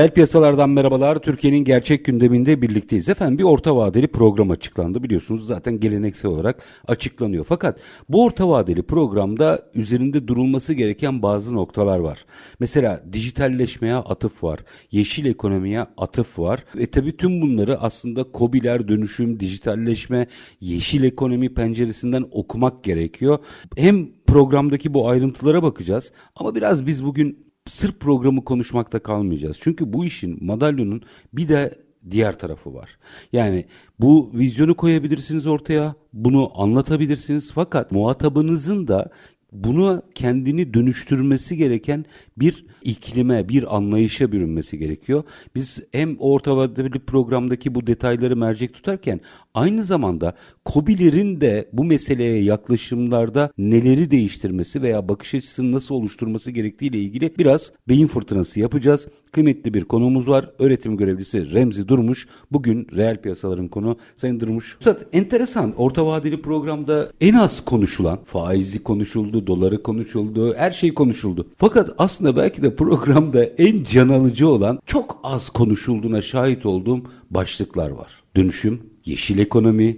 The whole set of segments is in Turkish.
Reel piyasalardan merhabalar. Türkiye'nin gerçek gündeminde birlikteyiz. Efendim bir orta vadeli program açıklandı. Biliyorsunuz zaten geleneksel olarak açıklanıyor. Fakat bu orta vadeli programda üzerinde durulması gereken bazı noktalar var. Mesela dijitalleşmeye atıf var. Yeşil ekonomiye atıf var. Ve tabii tüm bunları aslında kobiler, dönüşüm, dijitalleşme, yeşil ekonomi penceresinden okumak gerekiyor. Hem programdaki bu ayrıntılara bakacağız ama biraz biz bugün sırf programı konuşmakta kalmayacağız. Çünkü bu işin madalyonun bir de diğer tarafı var. Yani bu vizyonu koyabilirsiniz ortaya, bunu anlatabilirsiniz fakat muhatabınızın da bunu kendini dönüştürmesi gereken bir iklime, bir anlayışa bürünmesi gerekiyor. Biz hem orta vadeli programdaki bu detayları mercek tutarken aynı zamanda COBİ'lerin de bu meseleye yaklaşımlarda neleri değiştirmesi veya bakış açısını nasıl oluşturması gerektiği ile ilgili biraz beyin fırtınası yapacağız. Kıymetli bir konuğumuz var. Öğretim görevlisi Remzi Durmuş. Bugün reel piyasaların konu. Sayın Durmuş. Üstad enteresan. Orta vadeli programda en az konuşulan faizi konuşuldu, doları konuşuldu, her şey konuşuldu. Fakat aslında belki de programda en can alıcı olan çok az konuşulduğuna şahit olduğum başlıklar var. Dönüşüm, yeşil ekonomi,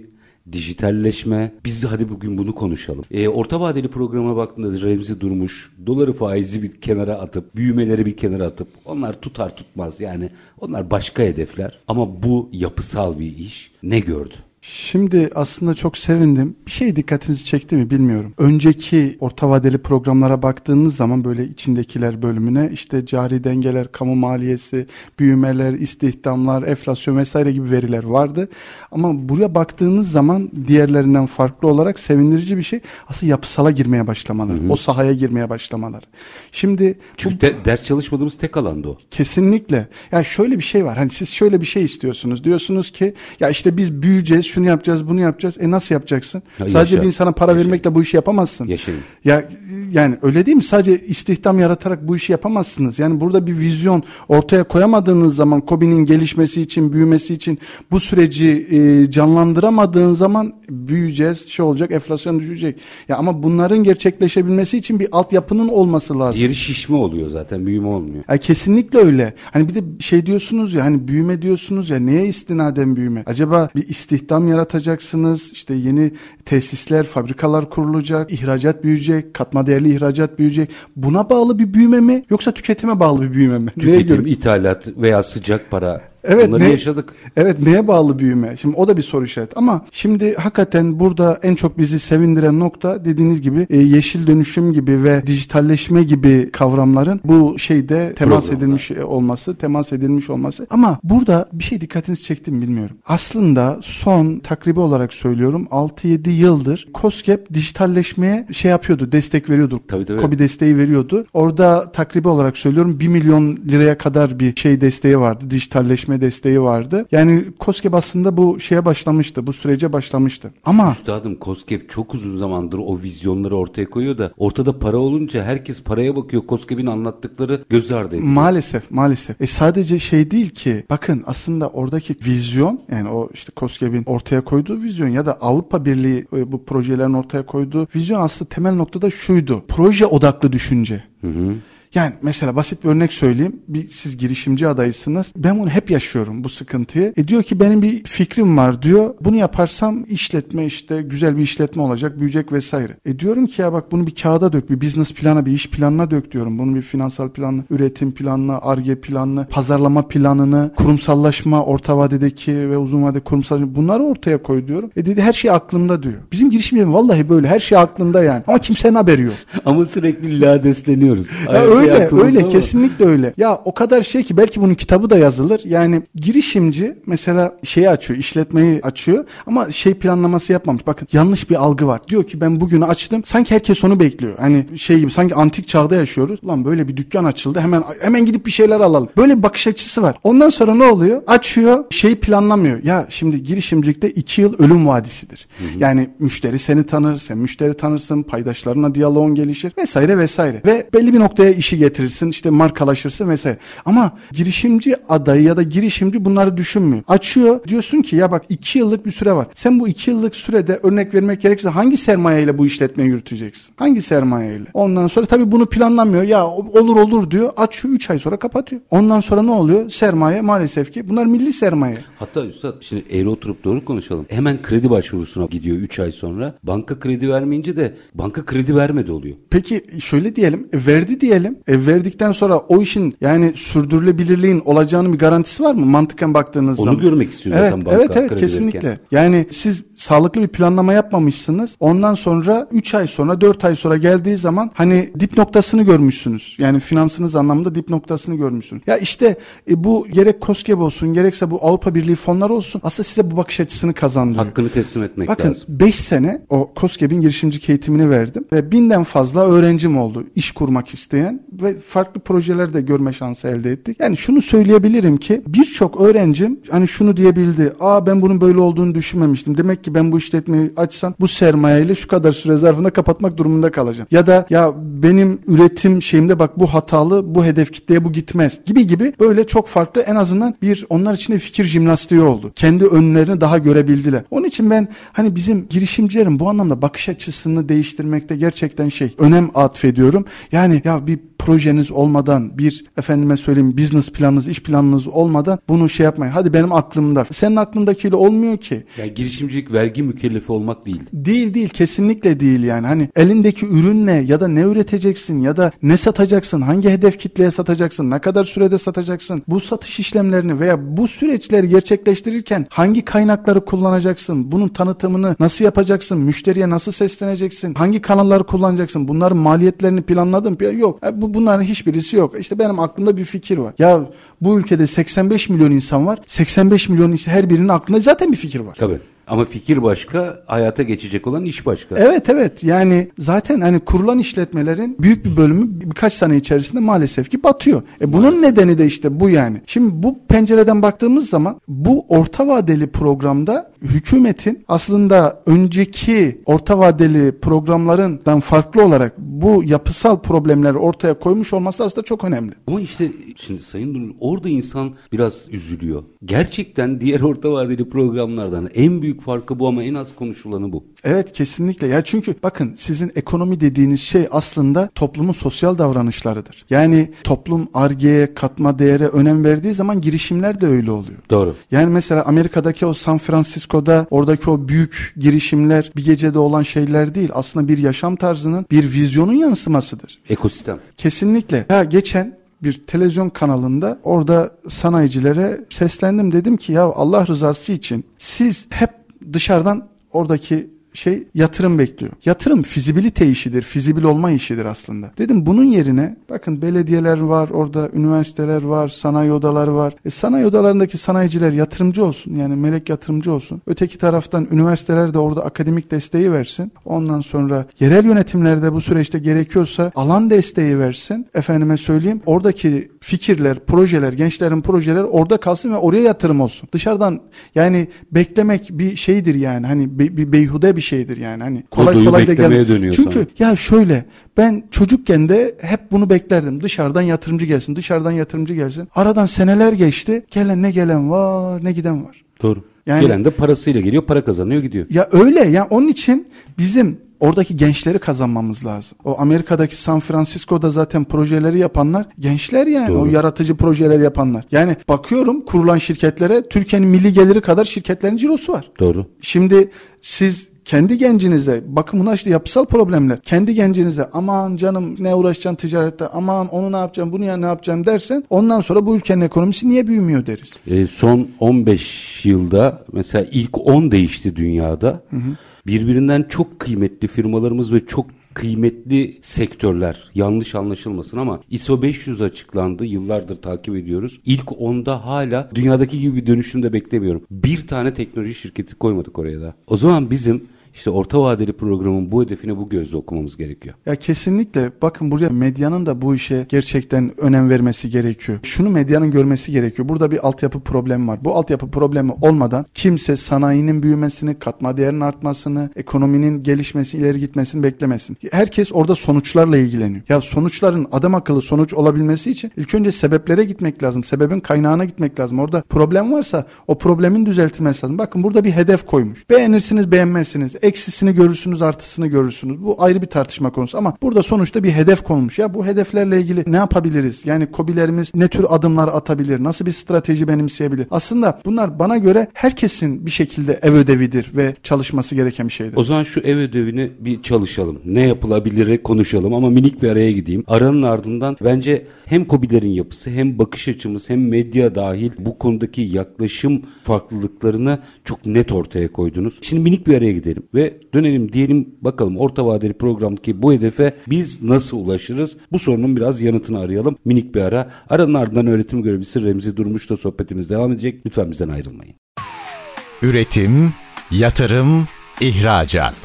dijitalleşme. Biz de hadi bugün bunu konuşalım. E, orta vadeli programa baktığında Remzi Durmuş doları faizi bir kenara atıp büyümeleri bir kenara atıp onlar tutar tutmaz yani onlar başka hedefler ama bu yapısal bir iş. Ne gördü? Şimdi aslında çok sevindim. Bir şey dikkatinizi çekti mi bilmiyorum. Önceki orta vadeli programlara baktığınız zaman böyle içindekiler bölümüne işte cari dengeler, kamu maliyesi, büyümeler, istihdamlar, enflasyon vesaire gibi veriler vardı. Ama buraya baktığınız zaman diğerlerinden farklı olarak sevindirici bir şey aslında yapısala girmeye başlamaları. Hı hı. O sahaya girmeye başlamaları. Şimdi Çünkü bu, de, ders çalışmadığımız tek alanda o. Kesinlikle. Ya şöyle bir şey var. Hani siz şöyle bir şey istiyorsunuz. Diyorsunuz ki ya işte biz büyüyeceğiz, şunu yapacağız, bunu yapacağız. E nasıl yapacaksın? Ya Sadece yaşa. bir insana para yaşa. vermekle bu işi yapamazsın. Yaşayın. Ya yani öyle değil mi? Sadece istihdam yaratarak bu işi yapamazsınız. Yani burada bir vizyon ortaya koyamadığınız zaman COBİ'nin gelişmesi için, büyümesi için bu süreci e, canlandıramadığın zaman büyüyeceğiz, şey olacak, enflasyon düşecek. Ya ama bunların gerçekleşebilmesi için bir altyapının olması lazım. Diğeri şişme oluyor zaten, büyüme olmuyor. Ya kesinlikle öyle. Hani bir de şey diyorsunuz ya hani büyüme diyorsunuz ya neye istinaden büyüme? Acaba bir istihdam yaratacaksınız, işte yeni tesisler, fabrikalar kurulacak, ihracat büyüyecek, katma değerli ihracat büyüyecek. Buna bağlı bir büyüme mi yoksa tüketime bağlı bir büyüme mi? Tüketim, ithalat veya sıcak para Evet, Bunları ne, yaşadık. Evet neye bağlı büyüme? Şimdi o da bir soru işareti. Ama şimdi hakikaten burada en çok bizi sevindiren nokta dediğiniz gibi e, yeşil dönüşüm gibi ve dijitalleşme gibi kavramların bu şeyde temas Programlar. edilmiş olması, temas edilmiş olması. Ama burada bir şey dikkatinizi çekti mi bilmiyorum. Aslında son takribi olarak söylüyorum 6-7 yıldır COSGAP dijitalleşmeye şey yapıyordu, destek veriyordu. Tabii tabii. COBİ desteği veriyordu. Orada takribi olarak söylüyorum 1 milyon liraya kadar bir şey desteği vardı dijitalleşme gelişme desteği vardı. Yani COSGAP aslında bu şeye başlamıştı, bu sürece başlamıştı. Ama Üstadım COSGAP çok uzun zamandır o vizyonları ortaya koyuyor da ortada para olunca herkes paraya bakıyor. COSGAP'in anlattıkları göz ardı ediliyor. Maalesef, maalesef. E sadece şey değil ki bakın aslında oradaki vizyon yani o işte COSGAP'in ortaya koyduğu vizyon ya da Avrupa Birliği e, bu projelerin ortaya koyduğu vizyon aslında temel noktada şuydu. Proje odaklı düşünce. Hı hı. Yani mesela basit bir örnek söyleyeyim. Bir, siz girişimci adaysınız. Ben bunu hep yaşıyorum bu sıkıntıyı. E diyor ki benim bir fikrim var diyor. Bunu yaparsam işletme işte güzel bir işletme olacak, büyüyecek vesaire. E diyorum ki ya bak bunu bir kağıda dök, bir business plana, bir iş planına dök diyorum. Bunu bir finansal planla, üretim planına, arge planını, pazarlama planını, kurumsallaşma, orta vadedeki ve uzun vade kurumsal bunları ortaya koy diyorum. E dedi her şey aklımda diyor. Bizim girişimcilerin vallahi böyle her şey aklında yani. Ama kimsenin haberi yok. Ama sürekli ladesleniyoruz. Ya öyle öyle öyle ama. kesinlikle öyle. Ya o kadar şey ki belki bunun kitabı da yazılır. Yani girişimci mesela şeyi açıyor, işletmeyi açıyor ama şey planlaması yapmamış. Bakın yanlış bir algı var. Diyor ki ben bugünü açtım. Sanki herkes onu bekliyor. Hani şey gibi sanki antik çağda yaşıyoruz. Ulan böyle bir dükkan açıldı. Hemen hemen gidip bir şeyler alalım. Böyle bir bakış açısı var. Ondan sonra ne oluyor? Açıyor, şeyi planlamıyor. Ya şimdi girişimcilikte iki yıl ölüm vadisidir. Yani müşteri seni tanır, sen müşteri tanırsın, paydaşlarına diyaloğun gelişir vesaire vesaire. Ve belli bir noktaya işi getirirsin, işte markalaşırsın vesaire. Ama girişimci adayı ya da girişimci bunları düşünmüyor. Açıyor, diyorsun ki ya bak iki yıllık bir süre var. Sen bu iki yıllık sürede örnek vermek gerekirse hangi sermayeyle bu işletmeyi yürüteceksin? Hangi sermayeyle? Ondan sonra tabii bunu planlamıyor. Ya olur olur diyor. Açıyor 3 ay sonra kapatıyor. Ondan sonra ne oluyor? Sermaye maalesef ki bunlar milli sermaye. Hatta üstad şimdi eğri oturup doğru konuşalım. Hemen kredi başvurusuna gidiyor 3 ay sonra. Banka kredi vermeyince de banka kredi vermedi oluyor. Peki şöyle diyelim, verdi diyelim. E, verdikten sonra o işin yani sürdürülebilirliğin olacağının bir garantisi var mı? Mantıken baktığınız Onu zaman. görmek istiyor evet, zaten banka Evet evet kesinlikle. verirken. Yani siz sağlıklı bir planlama yapmamışsınız. Ondan sonra 3 ay sonra 4 ay sonra geldiği zaman hani dip noktasını görmüşsünüz. Yani finansınız anlamında dip noktasını görmüşsünüz. Ya işte e, bu gerek KOSGEB olsun gerekse bu Avrupa Birliği fonları olsun aslında size bu bakış açısını kazandırıyor. Hakkını teslim etmek Bakın lazım. 5 sene o KOSGEB'in girişimcilik eğitimini verdim ve binden fazla öğrencim oldu iş kurmak isteyen ve farklı projeler de görme şansı elde ettik. Yani şunu söyleyebilirim ki birçok öğrencim hani şunu diyebildi. Aa ben bunun böyle olduğunu düşünmemiştim. Demek ki ben bu işletmeyi açsam bu sermayeyle şu kadar süre zarfında kapatmak durumunda kalacağım. Ya da ya benim üretim şeyimde bak bu hatalı bu hedef kitleye bu gitmez gibi gibi böyle çok farklı en azından bir onlar için de fikir jimnastiği oldu. Kendi önlerini daha görebildiler. Onun için ben hani bizim girişimcilerin bu anlamda bakış açısını değiştirmekte gerçekten şey önem atfediyorum. Yani ya bir projeniz olmadan bir efendime söyleyeyim business planınız, iş planınız olmadan bunu şey yapmayın. Hadi benim aklımda. Senin aklındakiyle olmuyor ki. Yani girişimcilik vergi mükellefi olmak değil. Değil değil kesinlikle değil yani. Hani elindeki ürün ne ya da ne üreteceksin ya da ne satacaksın, hangi hedef kitleye satacaksın, ne kadar sürede satacaksın. Bu satış işlemlerini veya bu süreçleri gerçekleştirirken hangi kaynakları kullanacaksın? Bunun tanıtımını nasıl yapacaksın? Müşteriye nasıl sesleneceksin? Hangi kanalları kullanacaksın? Bunların maliyetlerini planladın mı? Yok. E, Bu bunların hiçbirisi yok. İşte benim aklımda bir fikir var. Ya bu ülkede 85 milyon insan var. 85 milyon her birinin aklında zaten bir fikir var. Tabii. Ama fikir başka, hayata geçecek olan iş başka. Evet evet yani zaten hani kurulan işletmelerin büyük bir bölümü birkaç sene içerisinde maalesef ki batıyor. E bunun nedeni de işte bu yani. Şimdi bu pencereden baktığımız zaman bu orta vadeli programda hükümetin aslında önceki orta vadeli programlarından farklı olarak bu yapısal problemleri ortaya koymuş olması aslında çok önemli. Ama işte şimdi Sayın Durul orada insan biraz üzülüyor. Gerçekten diğer orta vadeli programlardan en büyük farkı bu ama en az konuşulanı bu. Evet kesinlikle ya çünkü bakın sizin ekonomi dediğiniz şey aslında toplumun sosyal davranışlarıdır. Yani toplum argeye katma değere önem verdiği zaman girişimler de öyle oluyor. Doğru. Yani mesela Amerika'daki o San Francisco'da oradaki o büyük girişimler bir gecede olan şeyler değil. Aslında bir yaşam tarzının bir vizyonun yansımasıdır. Ekosistem. Kesinlikle. Ya geçen bir televizyon kanalında orada sanayicilere seslendim dedim ki ya Allah rızası için siz hep dışarıdan oradaki şey yatırım bekliyor. Yatırım fizibilite işidir, fizibil olma işidir aslında. Dedim bunun yerine bakın belediyeler var, orada üniversiteler var, sanayi odaları var. E, sanayi odalarındaki sanayiciler yatırımcı olsun yani melek yatırımcı olsun. Öteki taraftan üniversiteler de orada akademik desteği versin. Ondan sonra yerel yönetimlerde bu süreçte gerekiyorsa alan desteği versin. Efendime söyleyeyim oradaki fikirler, projeler, gençlerin projeleri orada kalsın ve oraya yatırım olsun. Dışarıdan yani beklemek bir şeydir yani hani be- bir beyhude bir şeydir yani hani kolay Kodoyu kolay da gelmez. dönüyor Çünkü sonra. ya şöyle ben çocukken de hep bunu beklerdim. Dışarıdan yatırımcı gelsin, dışarıdan yatırımcı gelsin. Aradan seneler geçti. Gelen ne gelen var, ne giden var. Doğru. Yani- Gelen de parasıyla geliyor, para kazanıyor gidiyor. Ya öyle ya onun için bizim oradaki gençleri kazanmamız lazım. O Amerika'daki San Francisco'da zaten projeleri yapanlar gençler yani Doğru. o yaratıcı projeler yapanlar. Yani bakıyorum kurulan şirketlere Türkiye'nin milli geliri kadar şirketlerin cirosu var. Doğru. Şimdi siz kendi gencinize bakın bunlar işte yapısal problemler. Kendi gencinize aman canım ne uğraşacaksın ticarette aman onu ne yapacağım bunu ya ne yapacağım dersen ondan sonra bu ülkenin ekonomisi niye büyümüyor deriz. E, son 15 yılda mesela ilk 10 değişti dünyada. Birbirinden çok kıymetli firmalarımız ve çok kıymetli sektörler yanlış anlaşılmasın ama ISO 500 açıklandı. Yıllardır takip ediyoruz. İlk onda hala dünyadaki gibi bir dönüşümde beklemiyorum. Bir tane teknoloji şirketi koymadık oraya da. O zaman bizim işte orta vadeli programın bu hedefine bu gözle okumamız gerekiyor. Ya kesinlikle bakın buraya medyanın da bu işe gerçekten önem vermesi gerekiyor. Şunu medyanın görmesi gerekiyor. Burada bir altyapı problemi var. Bu altyapı problemi olmadan kimse sanayinin büyümesini, katma değerin artmasını, ekonominin gelişmesi, ileri gitmesini beklemesin. Herkes orada sonuçlarla ilgileniyor. Ya sonuçların adam akıllı sonuç olabilmesi için ilk önce sebeplere gitmek lazım. Sebebin kaynağına gitmek lazım. Orada problem varsa o problemin düzeltilmesi lazım. Bakın burada bir hedef koymuş. Beğenirsiniz, beğenmezsiniz eksisini görürsünüz, artısını görürsünüz. Bu ayrı bir tartışma konusu ama burada sonuçta bir hedef konmuş. Ya bu hedeflerle ilgili ne yapabiliriz? Yani kobilerimiz ne tür adımlar atabilir? Nasıl bir strateji benimseyebilir? Aslında bunlar bana göre herkesin bir şekilde ev ödevidir ve çalışması gereken bir şeydir. O zaman şu ev ödevini bir çalışalım. Ne yapılabilir konuşalım ama minik bir araya gideyim. Aranın ardından bence hem kobilerin yapısı hem bakış açımız hem medya dahil bu konudaki yaklaşım farklılıklarını çok net ortaya koydunuz. Şimdi minik bir araya gidelim ve dönelim diyelim bakalım orta vadeli programdaki bu hedefe biz nasıl ulaşırız? Bu sorunun biraz yanıtını arayalım. Minik bir ara. Aranın ardından öğretim görevlisi Remzi Durmuş'la sohbetimiz devam edecek. Lütfen bizden ayrılmayın. Üretim, yatırım, ihracat.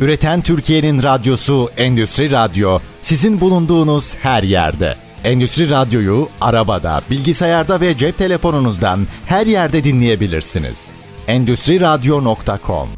Üreten Türkiye'nin radyosu Endüstri Radyo sizin bulunduğunuz her yerde. Endüstri Radyo'yu arabada, bilgisayarda ve cep telefonunuzdan her yerde dinleyebilirsiniz. Endüstri Radyo.com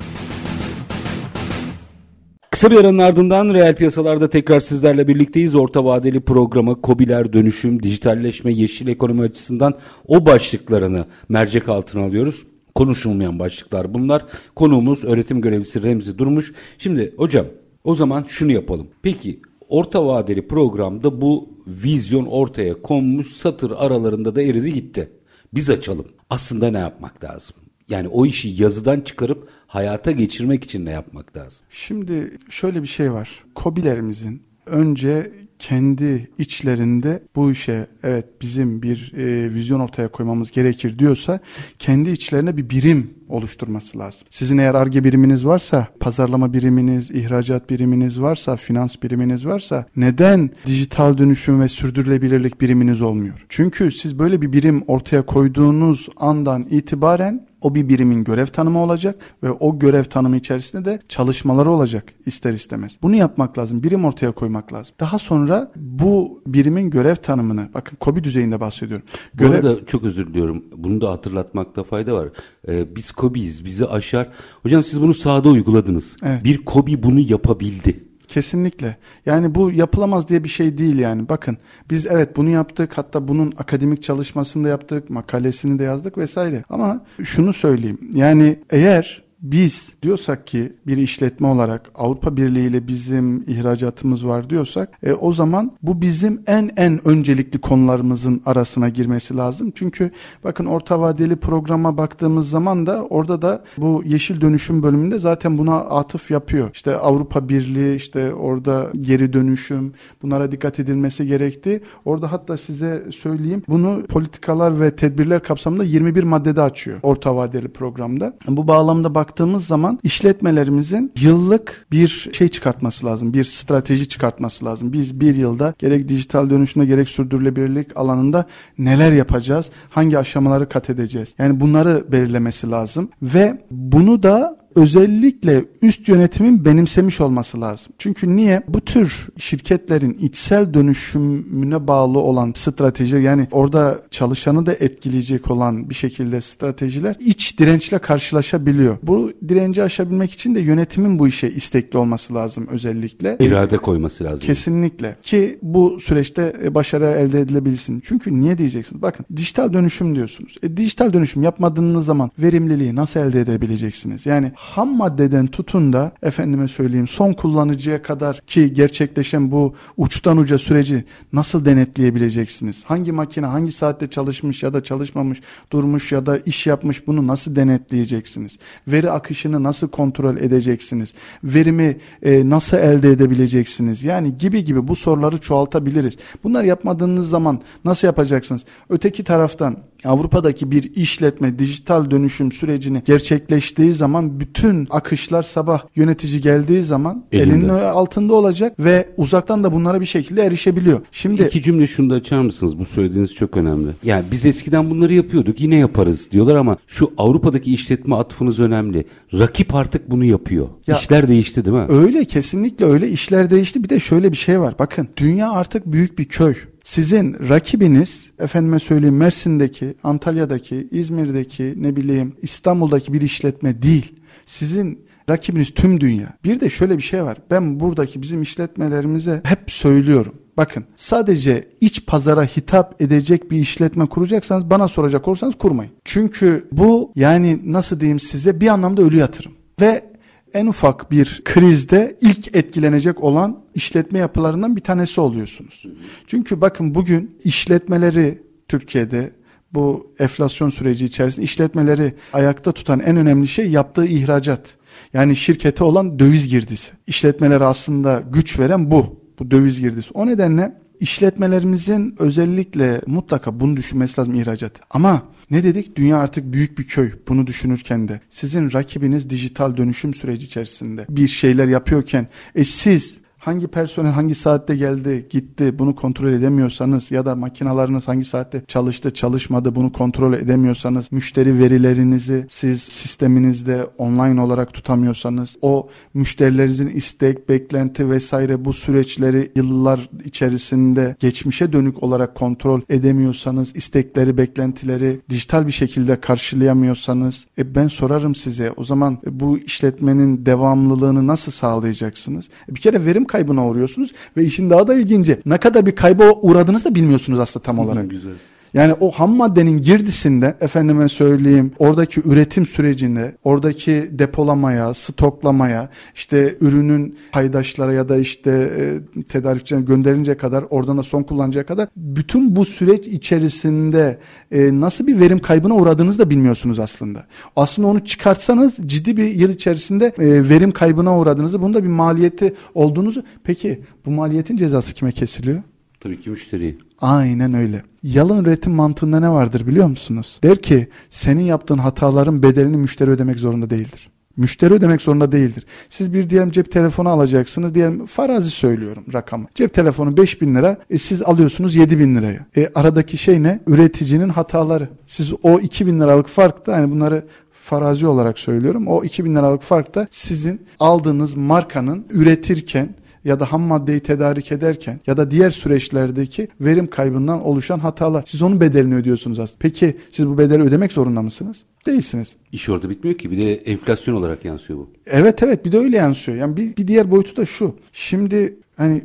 Kısa bir aranın ardından reel piyasalarda tekrar sizlerle birlikteyiz. Orta vadeli programı COBİ'ler, dönüşüm, dijitalleşme, yeşil ekonomi açısından o başlıklarını mercek altına alıyoruz. Konuşulmayan başlıklar bunlar. Konuğumuz öğretim görevlisi Remzi Durmuş. Şimdi hocam o zaman şunu yapalım. Peki orta vadeli programda bu vizyon ortaya konmuş satır aralarında da eridi gitti. Biz açalım. Aslında ne yapmak lazım? Yani o işi yazıdan çıkarıp hayata geçirmek için ne yapmak lazım? Şimdi şöyle bir şey var. Kobilerimizin önce kendi içlerinde bu işe evet bizim bir e, vizyon ortaya koymamız gerekir diyorsa kendi içlerine bir birim oluşturması lazım. Sizin eğer ARGE biriminiz varsa, pazarlama biriminiz, ihracat biriminiz varsa, finans biriminiz varsa neden dijital dönüşüm ve sürdürülebilirlik biriminiz olmuyor? Çünkü siz böyle bir birim ortaya koyduğunuz andan itibaren o bir birimin görev tanımı olacak ve o görev tanımı içerisinde de çalışmaları olacak ister istemez. Bunu yapmak lazım. Birim ortaya koymak lazım. Daha sonra bu birimin görev tanımını bakın KOBİ düzeyinde bahsediyorum. Görev... Bu arada çok özür diliyorum. Bunu da hatırlatmakta fayda var. Ee, biz KOBİ'yiz. Bizi aşar. Hocam siz bunu sahada uyguladınız. Evet. Bir KOBİ bunu yapabildi. Kesinlikle. Yani bu yapılamaz diye bir şey değil yani. Bakın biz evet bunu yaptık. Hatta bunun akademik çalışmasını da yaptık. Makalesini de yazdık vesaire. Ama şunu söyleyeyim. Yani eğer biz diyorsak ki bir işletme olarak Avrupa Birliği ile bizim ihracatımız var diyorsak e, o zaman bu bizim en en öncelikli konularımızın arasına girmesi lazım. Çünkü bakın orta vadeli programa baktığımız zaman da orada da bu yeşil dönüşüm bölümünde zaten buna atıf yapıyor. İşte Avrupa Birliği işte orada geri dönüşüm bunlara dikkat edilmesi gerekti. Orada hatta size söyleyeyim bunu politikalar ve tedbirler kapsamında 21 maddede açıyor orta vadeli programda. Bu bağlamda bak baktığımız zaman işletmelerimizin yıllık bir şey çıkartması lazım. Bir strateji çıkartması lazım. Biz bir yılda gerek dijital dönüşümde gerek sürdürülebilirlik alanında neler yapacağız? Hangi aşamaları kat edeceğiz? Yani bunları belirlemesi lazım ve bunu da özellikle üst yönetimin benimsemiş olması lazım. Çünkü niye? Bu tür şirketlerin içsel dönüşümüne bağlı olan strateji yani orada çalışanı da etkileyecek olan bir şekilde stratejiler iç dirençle karşılaşabiliyor. Bu direnci aşabilmek için de yönetimin bu işe istekli olması lazım özellikle. İrade koyması lazım. Kesinlikle. Ki bu süreçte e, başarı elde edilebilsin. Çünkü niye diyeceksiniz? Bakın dijital dönüşüm diyorsunuz. E, dijital dönüşüm yapmadığınız zaman verimliliği nasıl elde edebileceksiniz? Yani ham maddeden tutun da efendime söyleyeyim son kullanıcıya kadar ki gerçekleşen bu uçtan uca süreci nasıl denetleyebileceksiniz? Hangi makine hangi saatte çalışmış ya da çalışmamış, durmuş ya da iş yapmış bunu nasıl denetleyeceksiniz? Veri akışını nasıl kontrol edeceksiniz? Verimi e, nasıl elde edebileceksiniz? Yani gibi gibi bu soruları çoğaltabiliriz. Bunlar yapmadığınız zaman nasıl yapacaksınız? Öteki taraftan Avrupa'daki bir işletme dijital dönüşüm sürecini gerçekleştiği zaman bütün bütün akışlar sabah yönetici geldiği zaman Elinde. elinin altında olacak ve uzaktan da bunlara bir şekilde erişebiliyor. Şimdi İki cümle şunu da açar mısınız? Bu söylediğiniz çok önemli. Yani biz eskiden bunları yapıyorduk yine yaparız diyorlar ama şu Avrupa'daki işletme atfınız önemli. Rakip artık bunu yapıyor. Ya- İşler değişti değil mi? Öyle kesinlikle öyle işler değişti. Bir de şöyle bir şey var. Bakın dünya artık büyük bir köy. Sizin rakibiniz efendime söyleyeyim Mersin'deki, Antalya'daki, İzmir'deki, ne bileyim İstanbul'daki bir işletme değil. Sizin rakibiniz tüm dünya. Bir de şöyle bir şey var. Ben buradaki bizim işletmelerimize hep söylüyorum. Bakın sadece iç pazara hitap edecek bir işletme kuracaksanız bana soracak olursanız kurmayın. Çünkü bu yani nasıl diyeyim size bir anlamda ölü yatırım. Ve en ufak bir krizde ilk etkilenecek olan işletme yapılarından bir tanesi oluyorsunuz. Çünkü bakın bugün işletmeleri Türkiye'de bu enflasyon süreci içerisinde işletmeleri ayakta tutan en önemli şey yaptığı ihracat. Yani şirkete olan döviz girdisi. İşletmelere aslında güç veren bu. Bu döviz girdisi. O nedenle işletmelerimizin özellikle mutlaka bunu düşünmesi lazım ihracat. Ama ne dedik? Dünya artık büyük bir köy. Bunu düşünürken de sizin rakibiniz dijital dönüşüm süreci içerisinde bir şeyler yapıyorken e siz hangi personel hangi saatte geldi gitti bunu kontrol edemiyorsanız ya da makinalarınız hangi saatte çalıştı çalışmadı bunu kontrol edemiyorsanız müşteri verilerinizi siz sisteminizde online olarak tutamıyorsanız o müşterilerinizin istek, beklenti vesaire bu süreçleri yıllar içerisinde geçmişe dönük olarak kontrol edemiyorsanız istekleri, beklentileri dijital bir şekilde karşılayamıyorsanız e ben sorarım size o zaman bu işletmenin devamlılığını nasıl sağlayacaksınız? E bir kere verim kaybına uğruyorsunuz ve işin daha da ilginci ne kadar bir kayba uğradığınızı da bilmiyorsunuz aslında tam olarak. Güzel. Yani o ham maddenin girdisinde efendime söyleyeyim oradaki üretim sürecinde oradaki depolamaya, stoklamaya işte ürünün paydaşlara ya da işte e, tedarikçilerine gönderinceye kadar oradan da son kullanıcıya kadar bütün bu süreç içerisinde e, nasıl bir verim kaybına uğradığınızı da bilmiyorsunuz aslında. Aslında onu çıkartsanız ciddi bir yıl içerisinde e, verim kaybına uğradığınızı bunun da bir maliyeti olduğunuzu peki bu maliyetin cezası kime kesiliyor? Tabii ki müşteri. Aynen öyle. Yalın üretim mantığında ne vardır biliyor musunuz? Der ki senin yaptığın hataların bedelini müşteri ödemek zorunda değildir. Müşteri ödemek zorunda değildir. Siz bir diyelim cep telefonu alacaksınız. Diyelim farazi söylüyorum rakamı. Cep telefonu 5000 lira. E, siz alıyorsunuz 7000 liraya. E, aradaki şey ne? Üreticinin hataları. Siz o 2000 liralık farkta hani bunları farazi olarak söylüyorum. O 2000 liralık farkta sizin aldığınız markanın üretirken ya da ham maddeyi tedarik ederken ya da diğer süreçlerdeki verim kaybından oluşan hatalar. Siz onun bedelini ödüyorsunuz aslında. Peki siz bu bedeli ödemek zorunda mısınız? Değilsiniz. İş orada bitmiyor ki bir de enflasyon olarak yansıyor bu. Evet evet bir de öyle yansıyor. Yani bir, bir diğer boyutu da şu. Şimdi hani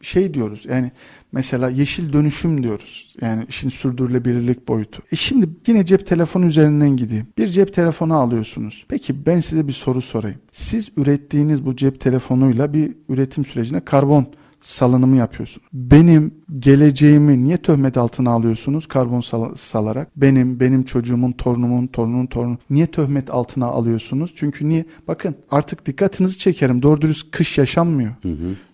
şey diyoruz yani mesela yeşil dönüşüm diyoruz. Yani işin sürdürülebilirlik boyutu. E şimdi yine cep telefonu üzerinden gideyim. Bir cep telefonu alıyorsunuz. Peki ben size bir soru sorayım. Siz ürettiğiniz bu cep telefonuyla bir üretim sürecine karbon salınımı yapıyorsunuz. Benim geleceğimi niye töhmet altına alıyorsunuz karbon sal- salarak? Benim, benim çocuğumun, torunumun, torunun torunu niye töhmet altına alıyorsunuz? Çünkü niye? Bakın artık dikkatinizi çekerim. Doğru dürüst kış yaşanmıyor.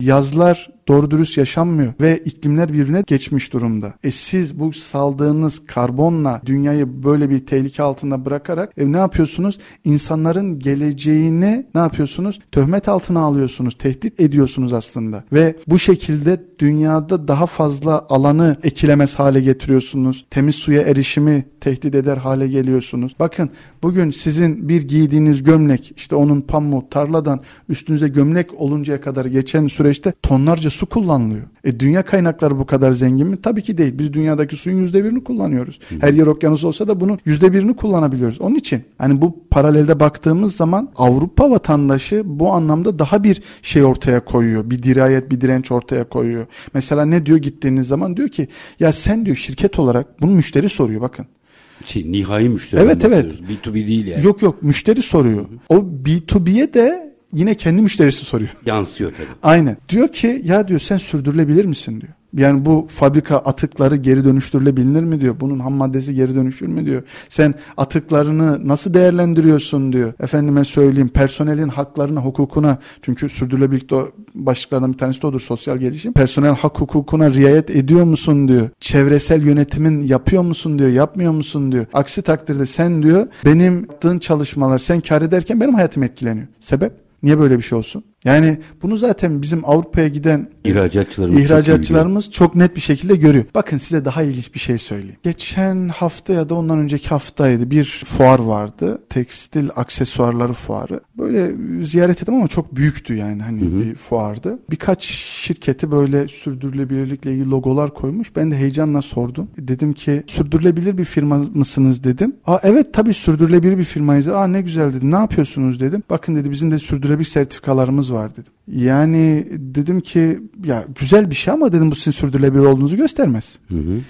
Yazlar doğru dürüst yaşanmıyor ve iklimler birbirine geçmiş durumda. E siz bu saldığınız karbonla dünyayı böyle bir tehlike altında bırakarak e, ne yapıyorsunuz? İnsanların geleceğini ne yapıyorsunuz? Töhmet altına alıyorsunuz, tehdit ediyorsunuz aslında. Ve bu şekilde dünyada daha fazla alanı ekilemez hale getiriyorsunuz. Temiz suya erişimi tehdit eder hale geliyorsunuz. Bakın bugün sizin bir giydiğiniz gömlek işte onun pamuğu tarladan üstünüze gömlek oluncaya kadar geçen süreçte tonlarca su kullanılıyor. E dünya kaynakları bu kadar zengin mi? Tabii ki değil. Biz dünyadaki suyun yüzde birini kullanıyoruz. Her yer okyanus olsa da bunun yüzde birini kullanabiliyoruz. Onun için hani bu paralelde baktığımız zaman Avrupa vatandaşı bu anlamda daha bir şey ortaya koyuyor. Bir dirayet, bir direnç ortaya koyuyor. Mesela ne diyor gittiğiniz zaman diyor ki ya sen diyor şirket olarak bunu müşteri soruyor bakın. Şey, nihai müşteri. Evet, evet. B2B değil yani. Yok yok müşteri soruyor. O B2B'ye de yine kendi müşterisi soruyor. Yansıyor tabii. Aynen. Diyor ki ya diyor sen sürdürülebilir misin diyor. Yani bu fabrika atıkları geri dönüştürülebilir mi diyor. Bunun ham maddesi geri dönüşür mü diyor. Sen atıklarını nasıl değerlendiriyorsun diyor. Efendime söyleyeyim personelin haklarına, hukukuna çünkü sürdürülebilirlik başlıklardan bir tanesi de odur sosyal gelişim. Personel hak hukukuna riayet ediyor musun diyor. Çevresel yönetimin yapıyor musun diyor. Yapmıyor musun diyor. Aksi takdirde sen diyor benim yaptığın çalışmalar sen kar ederken benim hayatım etkileniyor. Sebep? Niye böyle bir şey olsun? Yani bunu zaten bizim Avrupa'ya giden ihracatçılarımız, ihracatçılarımız çok, çok net bir şekilde görüyor. Bakın size daha ilginç bir şey söyleyeyim. Geçen hafta ya da ondan önceki haftaydı bir fuar vardı. Tekstil aksesuarları fuarı. Böyle ziyaret ettim ama çok büyüktü yani hani hı hı. bir fuardı. Birkaç şirketi böyle sürdürülebilirlikle ilgili logolar koymuş. Ben de heyecanla sordum. Dedim ki sürdürülebilir bir firma mısınız dedim. Aa evet tabii sürdürülebilir bir firmayız. Aa ne güzel dedim. Ne yapıyorsunuz dedim. Bakın dedi bizim de sürdürülebilir sertifikalarımız var dedim. Yani dedim ki ya güzel bir şey ama dedim bu sizin sürdürülebilir olduğunuzu göstermez. Hı hı.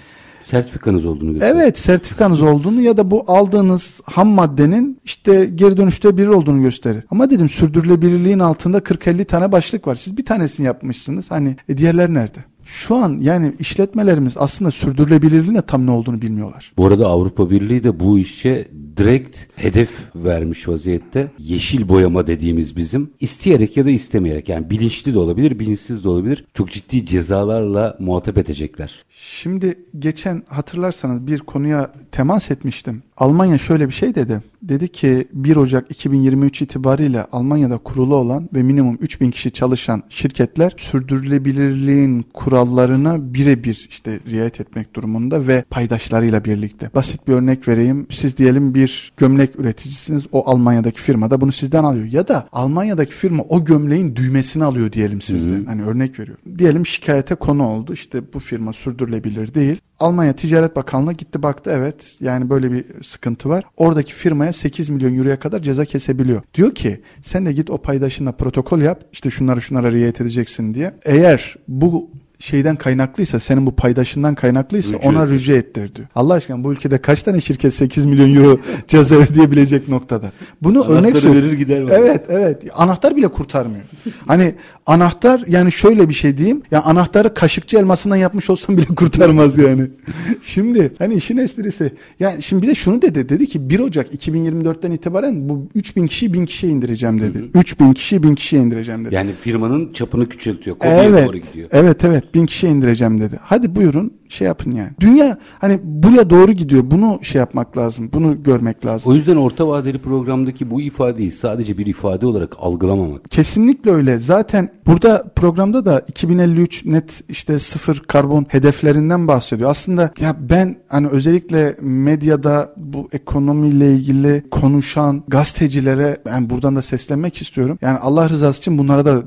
Sertifikanız olduğunu gösteriyor. Evet sertifikanız olduğunu ya da bu aldığınız ham maddenin işte geri dönüşte biri olduğunu gösterir. Ama dedim sürdürülebilirliğin altında 40-50 tane başlık var. Siz bir tanesini yapmışsınız. Hani e, diğerler nerede? Şu an yani işletmelerimiz aslında sürdürülebilirliğine tam ne olduğunu bilmiyorlar. Bu arada Avrupa Birliği de bu işe direkt hedef vermiş vaziyette. Yeşil boyama dediğimiz bizim isteyerek ya da istemeyerek yani bilinçli de olabilir, bilinçsiz de olabilir. Çok ciddi cezalarla muhatap edecekler. Şimdi geçen hatırlarsanız bir konuya temas etmiştim. Almanya şöyle bir şey dedi. Dedi ki 1 Ocak 2023 itibariyle Almanya'da kurulu olan ve minimum 3000 kişi çalışan şirketler sürdürülebilirliğin kurallarına birebir işte riayet etmek durumunda ve paydaşlarıyla birlikte. Basit bir örnek vereyim. Siz diyelim bir gömlek üreticisiniz. O Almanya'daki firma da bunu sizden alıyor. Ya da Almanya'daki firma o gömleğin düğmesini alıyor diyelim sizden. Hı hı. Hani örnek veriyorum. Diyelim şikayete konu oldu. İşte bu firma sürdürülebilir değil. Almanya Ticaret Bakanlığı gitti baktı evet yani böyle bir sıkıntı var. Oradaki firmaya 8 milyon euroya kadar ceza kesebiliyor. Diyor ki sen de git o paydaşınla protokol yap işte şunları şunlara riayet edeceksin diye. Eğer bu şeyden kaynaklıysa senin bu paydaşından kaynaklıysa rücu ona rücu ettir diyor. Allah aşkına bu ülkede kaç tane şirket 8 milyon euro ceza ödeyebilecek noktada. Bunu Anahtarı örnek verir gider var. Evet evet. Anahtar bile kurtarmıyor. hani anahtar yani şöyle bir şey diyeyim. Ya anahtarı kaşıkçı elmasından yapmış olsam bile kurtarmaz yani. şimdi hani işin esprisi. Yani şimdi bir de şunu dedi. Dedi ki 1 Ocak 2024'ten itibaren bu 3000 kişiyi 1000 kişiye indireceğim dedi. Hı hı. 3000 kişiyi 1000 kişiye indireceğim dedi. Yani firmanın çapını küçültüyor. Kopya evet, doğru gidiyor. Evet evet bin kişiye indireceğim dedi. Hadi buyurun şey yapın yani. Dünya hani buraya doğru gidiyor. Bunu şey yapmak lazım. Bunu görmek lazım. O yüzden orta vadeli programdaki bu ifadeyi sadece bir ifade olarak algılamamak. Kesinlikle öyle. Zaten burada programda da 2053 net işte sıfır karbon hedeflerinden bahsediyor. Aslında ya ben hani özellikle medyada bu ekonomiyle ilgili konuşan gazetecilere ben buradan da seslenmek istiyorum. Yani Allah rızası için bunlara da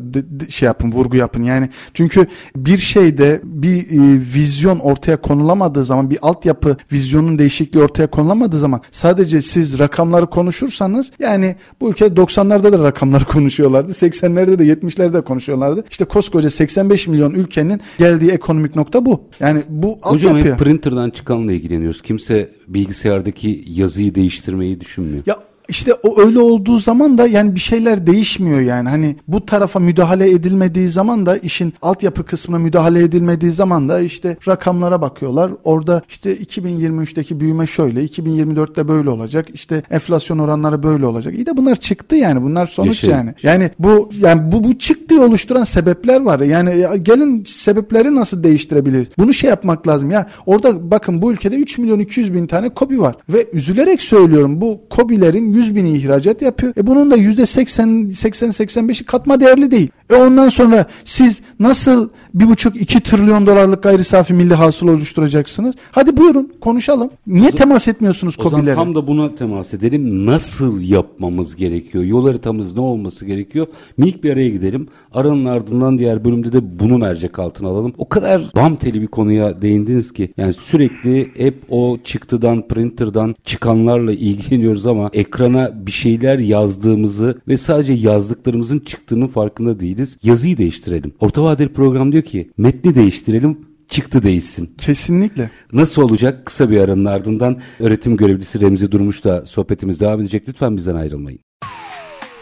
şey yapın, vurgu yapın. Yani çünkü bir şeyde bir e, vizyon ortaya konulamadığı zaman bir altyapı vizyonun değişikliği ortaya konulamadığı zaman sadece siz rakamları konuşursanız yani bu ülkede 90'larda da rakamları konuşuyorlardı. 80'lerde de 70'lerde de konuşuyorlardı. İşte koskoca 85 milyon ülkenin geldiği ekonomik nokta bu. Yani bu Hocam altyapı. hep printer'dan çıkanla ilgileniyoruz. Kimse bilgisayardaki yazıyı değiştirmeyi düşünmüyor. Ya işte o öyle olduğu zaman da yani bir şeyler değişmiyor yani. Hani bu tarafa müdahale edilmediği zaman da işin altyapı kısmına müdahale edilmediği zaman da işte rakamlara bakıyorlar. Orada işte 2023'teki büyüme şöyle, 2024'te böyle olacak. İşte enflasyon oranları böyle olacak. İyi de bunlar çıktı yani. Bunlar sonuç Yaşayın. yani. Yani bu yani bu bu çıktığı oluşturan sebepler var. Yani ya gelin sebepleri nasıl değiştirebiliriz? Bunu şey yapmak lazım. Ya orada bakın bu ülkede 3 milyon 200 bin tane kobi var ve üzülerek söylüyorum bu kobilerin 100 bini ihracat yapıyor. E bunun da yüzde 80 80-85'i katma değerli değil. E ondan sonra siz nasıl bir buçuk iki trilyon dolarlık gayri safi milli hasıl oluşturacaksınız? Hadi buyurun konuşalım. Niye o temas etmiyorsunuz COBİ'lere? O zaman tam da buna temas edelim. Nasıl yapmamız gerekiyor? Yol haritamız ne olması gerekiyor? Minik bir araya gidelim. Aranın ardından diğer bölümde de bunu mercek altına alalım. O kadar bam teli bir konuya değindiniz ki. Yani sürekli hep o çıktıdan, printer'dan çıkanlarla ilgileniyoruz ama ekrana bir şeyler yazdığımızı ve sadece yazdıklarımızın çıktığının farkında değiliz. Yazıyı değiştirelim. Orta vadeli program diyor ki metni değiştirelim çıktı değişsin. Kesinlikle. Nasıl olacak? Kısa bir aranın ardından öğretim görevlisi Remzi Durmuş da sohbetimiz devam edecek. Lütfen bizden ayrılmayın.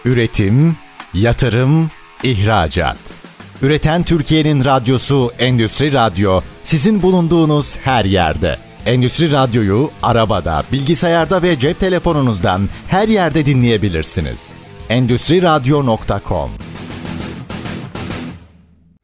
Üretim, yatırım, ihracat. Üreten Türkiye'nin radyosu Endüstri Radyo sizin bulunduğunuz her yerde. Endüstri Radyo'yu arabada, bilgisayarda ve cep telefonunuzdan her yerde dinleyebilirsiniz. Endüstri Radyo.com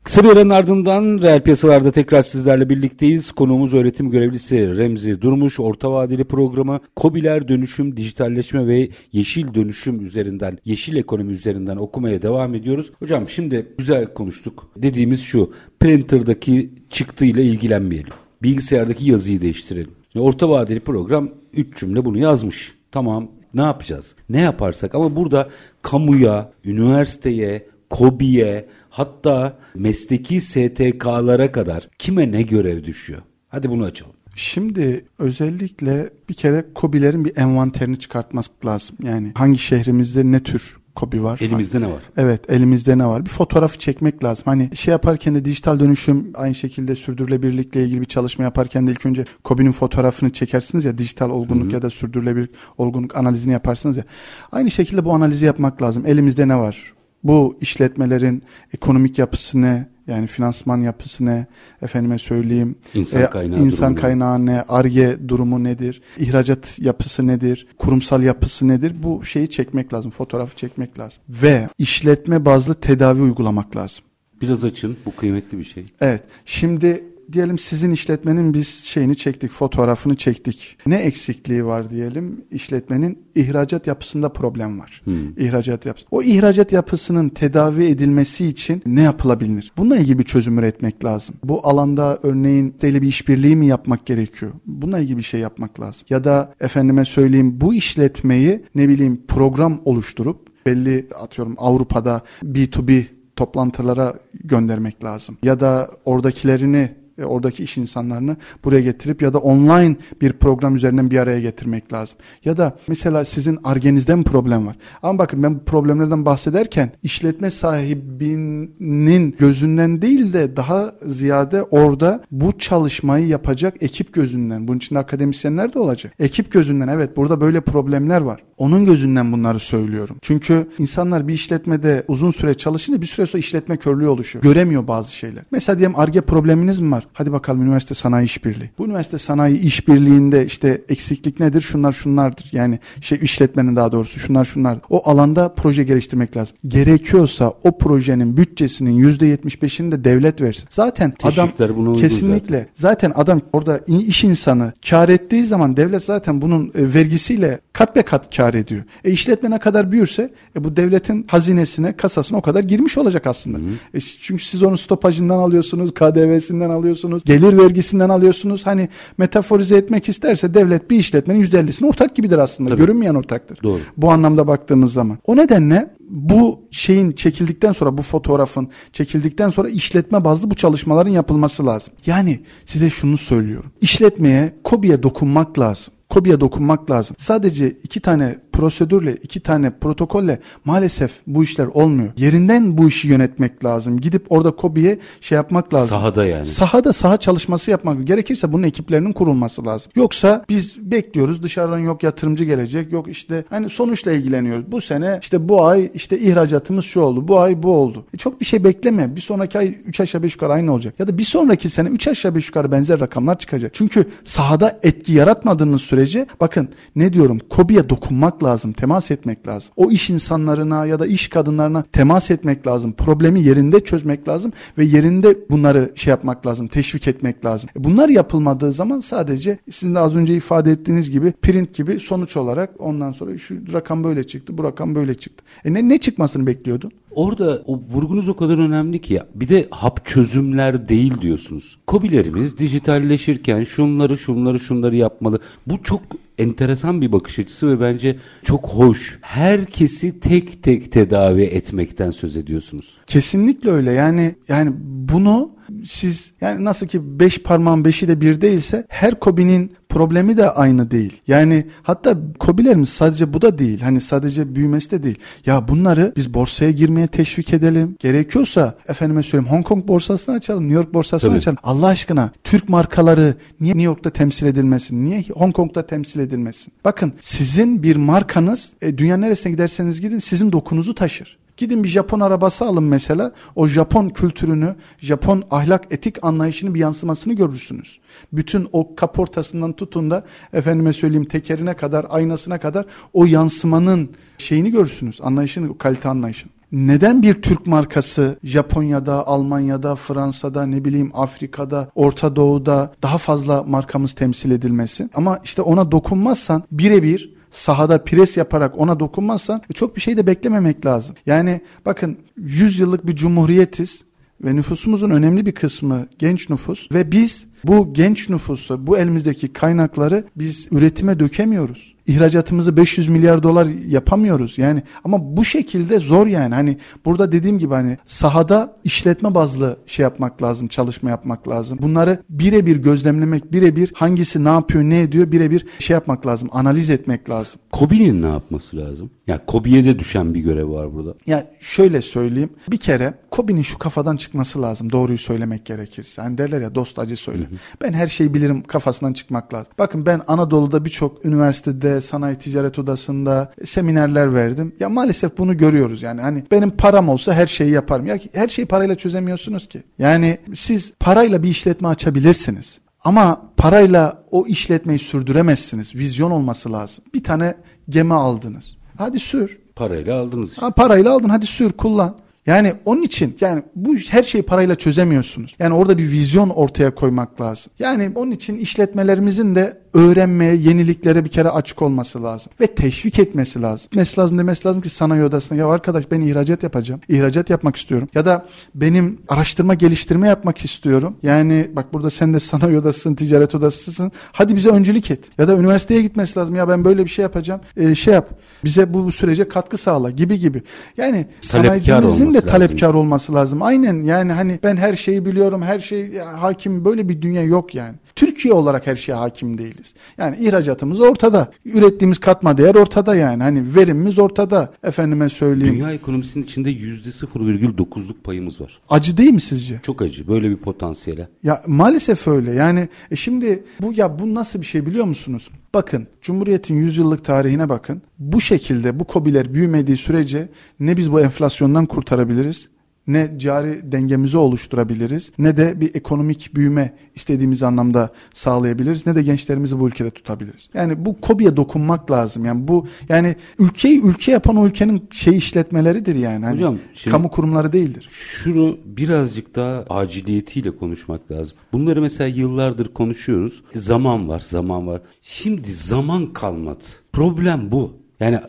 Kısa bir aranın ardından reel piyasalarda tekrar sizlerle birlikteyiz. Konuğumuz öğretim görevlisi Remzi Durmuş. Orta vadeli programı COBİ'ler dönüşüm, dijitalleşme ve yeşil dönüşüm üzerinden, yeşil ekonomi üzerinden okumaya devam ediyoruz. Hocam şimdi güzel konuştuk. Dediğimiz şu, printer'daki çıktıyla ilgilenmeyelim. Bilgisayardaki yazıyı değiştirelim. Şimdi orta vadeli program 3 cümle bunu yazmış. Tamam ne yapacağız? Ne yaparsak ama burada kamuya, üniversiteye, KOBİ'ye hatta mesleki STK'lara kadar kime ne görev düşüyor? Hadi bunu açalım. Şimdi özellikle bir kere KOBİ'lerin bir envanterini çıkartması lazım. Yani hangi şehrimizde ne tür kobi var. Elimizde ne var? Evet elimizde ne var? Bir fotoğrafı çekmek lazım. Hani şey yaparken de dijital dönüşüm aynı şekilde sürdürülebilirlikle ilgili bir çalışma yaparken de ilk önce kobinin fotoğrafını çekersiniz ya dijital olgunluk Hı-hı. ya da sürdürülebilir olgunluk analizini yaparsınız ya. Aynı şekilde bu analizi yapmak lazım. Elimizde ne var? Bu işletmelerin ekonomik yapısı ne? Yani finansman yapısı ne? Efendime söyleyeyim. İnsan e, kaynağı, insan kaynağı ne? Arge durumu nedir? İhracat yapısı nedir? Kurumsal yapısı nedir? Bu şeyi çekmek lazım. Fotoğrafı çekmek lazım. Ve işletme bazlı tedavi uygulamak lazım. Biraz açın. Bu kıymetli bir şey. Evet. Şimdi diyelim sizin işletmenin biz şeyini çektik, fotoğrafını çektik. Ne eksikliği var diyelim? İşletmenin ihracat yapısında problem var. Hmm. İhracat yapısı. O ihracat yapısının tedavi edilmesi için ne yapılabilir? Bununla ilgili bir çözüm üretmek lazım. Bu alanda örneğin deli bir işbirliği mi yapmak gerekiyor? Bununla ilgili bir şey yapmak lazım. Ya da efendime söyleyeyim bu işletmeyi ne bileyim program oluşturup belli atıyorum Avrupa'da B2B toplantılara göndermek lazım. Ya da oradakilerini e, oradaki iş insanlarını buraya getirip ya da online bir program üzerinden bir araya getirmek lazım. Ya da mesela sizin argenizde mi problem var? Ama bakın ben bu problemlerden bahsederken işletme sahibinin gözünden değil de daha ziyade orada bu çalışmayı yapacak ekip gözünden. Bunun için akademisyenler de olacak. Ekip gözünden evet burada böyle problemler var. Onun gözünden bunları söylüyorum. Çünkü insanlar bir işletmede uzun süre çalışınca bir süre sonra işletme körlüğü oluşuyor. Göremiyor bazı şeyler. Mesela diyelim arge probleminiz mi var? Hadi bakalım üniversite sanayi işbirliği. Bu üniversite sanayi işbirliğinde işte eksiklik nedir? Şunlar şunlardır. Yani şey işletmenin daha doğrusu şunlar şunlar. O alanda proje geliştirmek lazım. Gerekiyorsa o projenin bütçesinin %75'ini de devlet versin. Zaten adam kesinlikle zaten. zaten adam orada iş insanı kar ettiği zaman devlet zaten bunun e, vergisiyle kat be kat kar ediyor. E işletme ne kadar büyürse e, bu devletin hazinesine, kasasına o kadar girmiş olacak aslında. Hı hı. E, çünkü siz onun stopajından alıyorsunuz, KDV'sinden alıyorsunuz alıyorsunuz. Gelir vergisinden alıyorsunuz. Hani metaforize etmek isterse devlet bir işletmenin %50'sine ortak gibidir aslında. Tabii. Görünmeyen ortaktır. Doğru. Bu anlamda baktığımız zaman. O nedenle bu şeyin çekildikten sonra bu fotoğrafın çekildikten sonra işletme bazlı bu çalışmaların yapılması lazım. Yani size şunu söylüyorum. İşletmeye, kobiye dokunmak lazım. Kobiye dokunmak lazım. Sadece iki tane prosedürle, iki tane protokolle maalesef bu işler olmuyor. Yerinden bu işi yönetmek lazım. Gidip orada Kobi'ye şey yapmak lazım. Sahada yani. Sahada saha çalışması yapmak. Gerekirse bunun ekiplerinin kurulması lazım. Yoksa biz bekliyoruz dışarıdan yok yatırımcı gelecek yok işte hani sonuçla ilgileniyoruz. Bu sene işte bu ay işte ihracatımız şu oldu. Bu ay bu oldu. E çok bir şey bekleme. Bir sonraki ay 3 aşağı 5 yukarı aynı olacak. Ya da bir sonraki sene 3 aşağı 5 yukarı benzer rakamlar çıkacak. Çünkü sahada etki yaratmadığınız sürece bakın ne diyorum Kobi'ye dokunmak lazım, temas etmek lazım. O iş insanlarına ya da iş kadınlarına temas etmek lazım. Problemi yerinde çözmek lazım ve yerinde bunları şey yapmak lazım, teşvik etmek lazım. E, bunlar yapılmadığı zaman sadece sizin de az önce ifade ettiğiniz gibi print gibi sonuç olarak ondan sonra şu rakam böyle çıktı, bu rakam böyle çıktı. E ne, ne çıkmasını bekliyordun? Orada o vurgunuz o kadar önemli ki ya. Bir de hap çözümler değil diyorsunuz. Kobilerimiz dijitalleşirken şunları şunları şunları yapmalı. Bu çok enteresan bir bakış açısı ve bence çok hoş. Herkesi tek tek tedavi etmekten söz ediyorsunuz. Kesinlikle öyle. Yani yani bunu siz yani nasıl ki beş parmağın beşi de bir değilse her kobinin problemi de aynı değil. Yani hatta kobilerimiz sadece bu da değil. Hani sadece büyümesi de değil. Ya bunları biz borsaya girmeye teşvik edelim. Gerekiyorsa efendime söyleyeyim Hong Kong borsasını açalım. New York borsasını Tabii. açalım. Allah aşkına Türk markaları niye New York'ta temsil edilmesin? Niye Hong Kong'da temsil edilmesin? Bakın sizin bir markanız e, dünya neresine giderseniz gidin sizin dokunuzu taşır. Gidin bir Japon arabası alın mesela. O Japon kültürünü, Japon ahlak etik anlayışını bir yansımasını görürsünüz. Bütün o kaportasından tutun da efendime söyleyeyim tekerine kadar, aynasına kadar o yansımanın şeyini görürsünüz. Anlayışını, kalite anlayışını. Neden bir Türk markası Japonya'da, Almanya'da, Fransa'da, ne bileyim Afrika'da, Orta Doğu'da daha fazla markamız temsil edilmesi? Ama işte ona dokunmazsan birebir sahada pres yaparak ona dokunmazsan e, çok bir şey de beklememek lazım. Yani bakın 100 yıllık bir cumhuriyetiz ve nüfusumuzun önemli bir kısmı genç nüfus ve biz bu genç nüfusu, bu elimizdeki kaynakları biz üretime dökemiyoruz ihracatımızı 500 milyar dolar yapamıyoruz. Yani ama bu şekilde zor yani. Hani burada dediğim gibi hani sahada işletme bazlı şey yapmak lazım, çalışma yapmak lazım. Bunları birebir gözlemlemek, birebir hangisi ne yapıyor, ne ediyor birebir şey yapmak lazım, analiz etmek lazım. Kobi'nin ne yapması lazım? Ya Kobi'ye de düşen bir görev var burada. Ya şöyle söyleyeyim. Bir kere Kobi'nin şu kafadan çıkması lazım. Doğruyu söylemek gerekirse. Hani derler ya dost acı söyle. Hı hı. Ben her şeyi bilirim kafasından çıkmak lazım. Bakın ben Anadolu'da birçok üniversitede Sanayi Ticaret Odası'nda seminerler verdim. Ya maalesef bunu görüyoruz yani. Hani benim param olsa her şeyi yaparım. Ya her şeyi parayla çözemiyorsunuz ki. Yani siz parayla bir işletme açabilirsiniz. Ama parayla o işletmeyi sürdüremezsiniz. Vizyon olması lazım. Bir tane gemi aldınız. Hadi sür. Parayla aldınız. Işte. Ha, parayla aldın hadi sür kullan. Yani onun için yani bu her şeyi parayla çözemiyorsunuz. Yani orada bir vizyon ortaya koymak lazım. Yani onun için işletmelerimizin de öğrenmeye, yeniliklere bir kere açık olması lazım. Ve teşvik etmesi lazım. Demesi lazım demesi lazım ki sanayi odasına ya arkadaş ben ihracat yapacağım. İhracat yapmak istiyorum. Ya da benim araştırma geliştirme yapmak istiyorum. Yani bak burada sen de sanayi odasısın, ticaret odasısın. Hadi bize öncülük et. Ya da üniversiteye gitmesi lazım. Ya ben böyle bir şey yapacağım. Ee, şey yap. Bize bu, bu sürece katkı sağla gibi gibi. Yani sanayicimizin de talepkar lazım. olması lazım. Aynen yani hani ben her şeyi biliyorum, her şey hakim böyle bir dünya yok yani. Türkiye olarak her şeye hakim değiliz. Yani ihracatımız ortada. Ürettiğimiz katma değer ortada yani. Hani verimimiz ortada. Efendime söyleyeyim. Dünya ekonomisinin içinde yüzde 0,9'luk payımız var. Acı değil mi sizce? Çok acı. Böyle bir potansiyele. Ya maalesef öyle. Yani e şimdi bu ya bu nasıl bir şey biliyor musunuz? Bakın Cumhuriyet'in 100 yıllık tarihine bakın. Bu şekilde bu kobiler büyümediği sürece ne biz bu enflasyondan kurtarabiliriz ne cari dengemizi oluşturabiliriz ne de bir ekonomik büyüme istediğimiz anlamda sağlayabiliriz ne de gençlerimizi bu ülkede tutabiliriz. Yani bu kobiye dokunmak lazım. Yani bu yani ülkeyi ülke yapan o ülkenin şey işletmeleridir yani. Hani Hocam, şimdi kamu kurumları değildir. Şunu birazcık daha aciliyetiyle konuşmak lazım. Bunları mesela yıllardır konuşuyoruz. E, zaman var, zaman var. Şimdi zaman kalmadı. Problem bu. Yani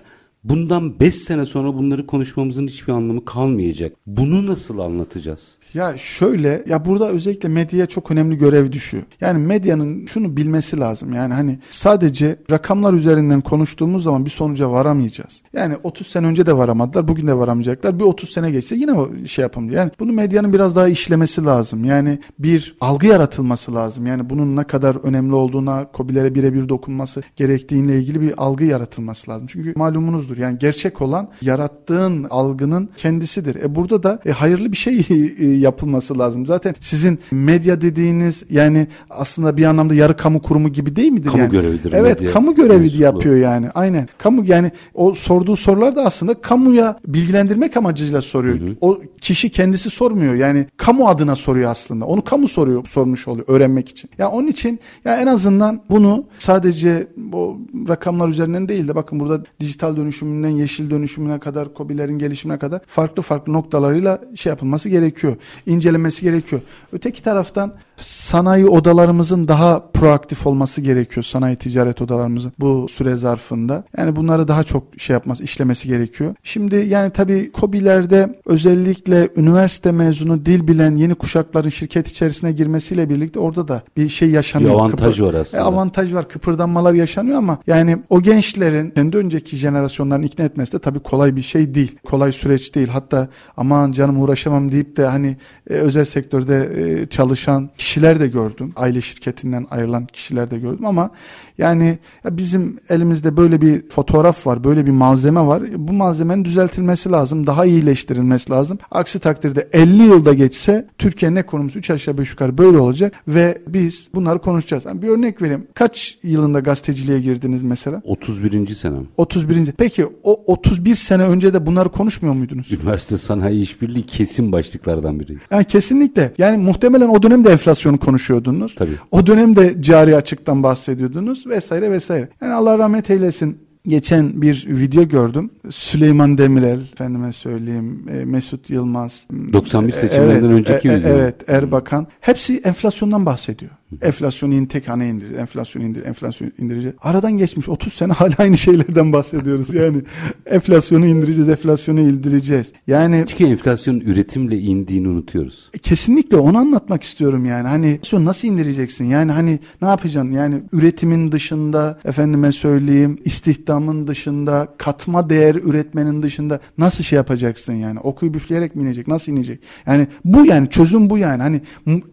Bundan 5 sene sonra bunları konuşmamızın hiçbir anlamı kalmayacak. Bunu nasıl anlatacağız? Ya şöyle ya burada özellikle medyaya çok önemli görev düşüyor. Yani medyanın şunu bilmesi lazım. Yani hani sadece rakamlar üzerinden konuştuğumuz zaman bir sonuca varamayacağız. Yani 30 sene önce de varamadılar, bugün de varamayacaklar. Bir 30 sene geçse yine şey yapalım. Yani bunu medyanın biraz daha işlemesi lazım. Yani bir algı yaratılması lazım. Yani bunun ne kadar önemli olduğuna, kobilere birebir dokunması gerektiğiyle ilgili bir algı yaratılması lazım. Çünkü malumunuzdur. Yani gerçek olan yarattığın algının kendisidir. E burada da e, hayırlı bir şey e, yapılması lazım. Zaten sizin medya dediğiniz yani aslında bir anlamda yarı kamu kurumu gibi değil midir? Kamu yani? görevidir. Evet medya. kamu görevi Mensuplu. yapıyor yani. Aynen. Kamu yani o sorduğu sorular da aslında kamuya bilgilendirmek amacıyla soruyor. Hı hı. O kişi kendisi sormuyor. Yani kamu adına soruyor aslında. Onu kamu soruyor, sormuş oluyor öğrenmek için. Ya yani onun için ya en azından bunu sadece bu rakamlar üzerinden değil de bakın burada dijital dönüşümünden yeşil dönüşümüne kadar, kobilerin gelişimine kadar farklı farklı noktalarıyla şey yapılması gerekiyor incelenmesi gerekiyor. Öteki taraftan sanayi odalarımızın daha proaktif olması gerekiyor. Sanayi ticaret odalarımızın bu süre zarfında. Yani bunları daha çok şey yapması, işlemesi gerekiyor. Şimdi yani tabii KOBİ'lerde özellikle üniversite mezunu dil bilen yeni kuşakların şirket içerisine girmesiyle birlikte orada da bir şey yaşanıyor. Bir avantaj Kıpır, var aslında. E, avantaj var. Kıpırdanmalar yaşanıyor ama yani o gençlerin kendi önceki jenerasyonların ikna etmesi de tabii kolay bir şey değil. Kolay süreç değil. Hatta aman canım uğraşamam deyip de hani e, özel sektörde e, çalışan kişiler de gördüm. Aile şirketinden ayrılan kişiler de gördüm ama yani ya bizim elimizde böyle bir fotoğraf var, böyle bir malzeme var. Bu malzemenin düzeltilmesi lazım, daha iyileştirilmesi lazım. Aksi takdirde 50 yılda geçse Türkiye'nin ekonomisi 3 aşağı 5 yukarı böyle olacak ve biz bunları konuşacağız. Yani bir örnek vereyim. Kaç yılında gazeteciliğe girdiniz mesela? 31. senem. 31. Peki o 31 sene önce de bunları konuşmuyor muydunuz? Üniversite sanayi işbirliği kesin başlıklardan biri. Yani kesinlikle. Yani muhtemelen o dönemde enflasyonu konuşuyordunuz. Tabii. O dönemde cari açıktan bahsediyordunuz vesaire vesaire. Yani Allah rahmet eylesin. Geçen bir video gördüm. Süleyman Demirel, efendime söyleyeyim, e, Mesut Yılmaz. 91 seçimlerinden önceki e, video. Evet, Erbakan. Hepsi enflasyondan bahsediyor. Enflasyonu in, tek hane indir, enflasyonu indir, enflasyonu indireceğiz. Aradan geçmiş 30 sene hala aynı şeylerden bahsediyoruz. Yani enflasyonu indireceğiz, enflasyonu indireceğiz. Yani Çünkü enflasyon üretimle indiğini unutuyoruz. Kesinlikle onu anlatmak istiyorum yani. Hani enflasyonu nasıl indireceksin? Yani hani ne yapacaksın? Yani üretimin dışında efendime söyleyeyim istihdamın dışında katma değer üretmenin dışında nasıl şey yapacaksın yani? Okuyu büfleyerek mi inecek? Nasıl inecek? Yani bu yani çözüm bu yani. Hani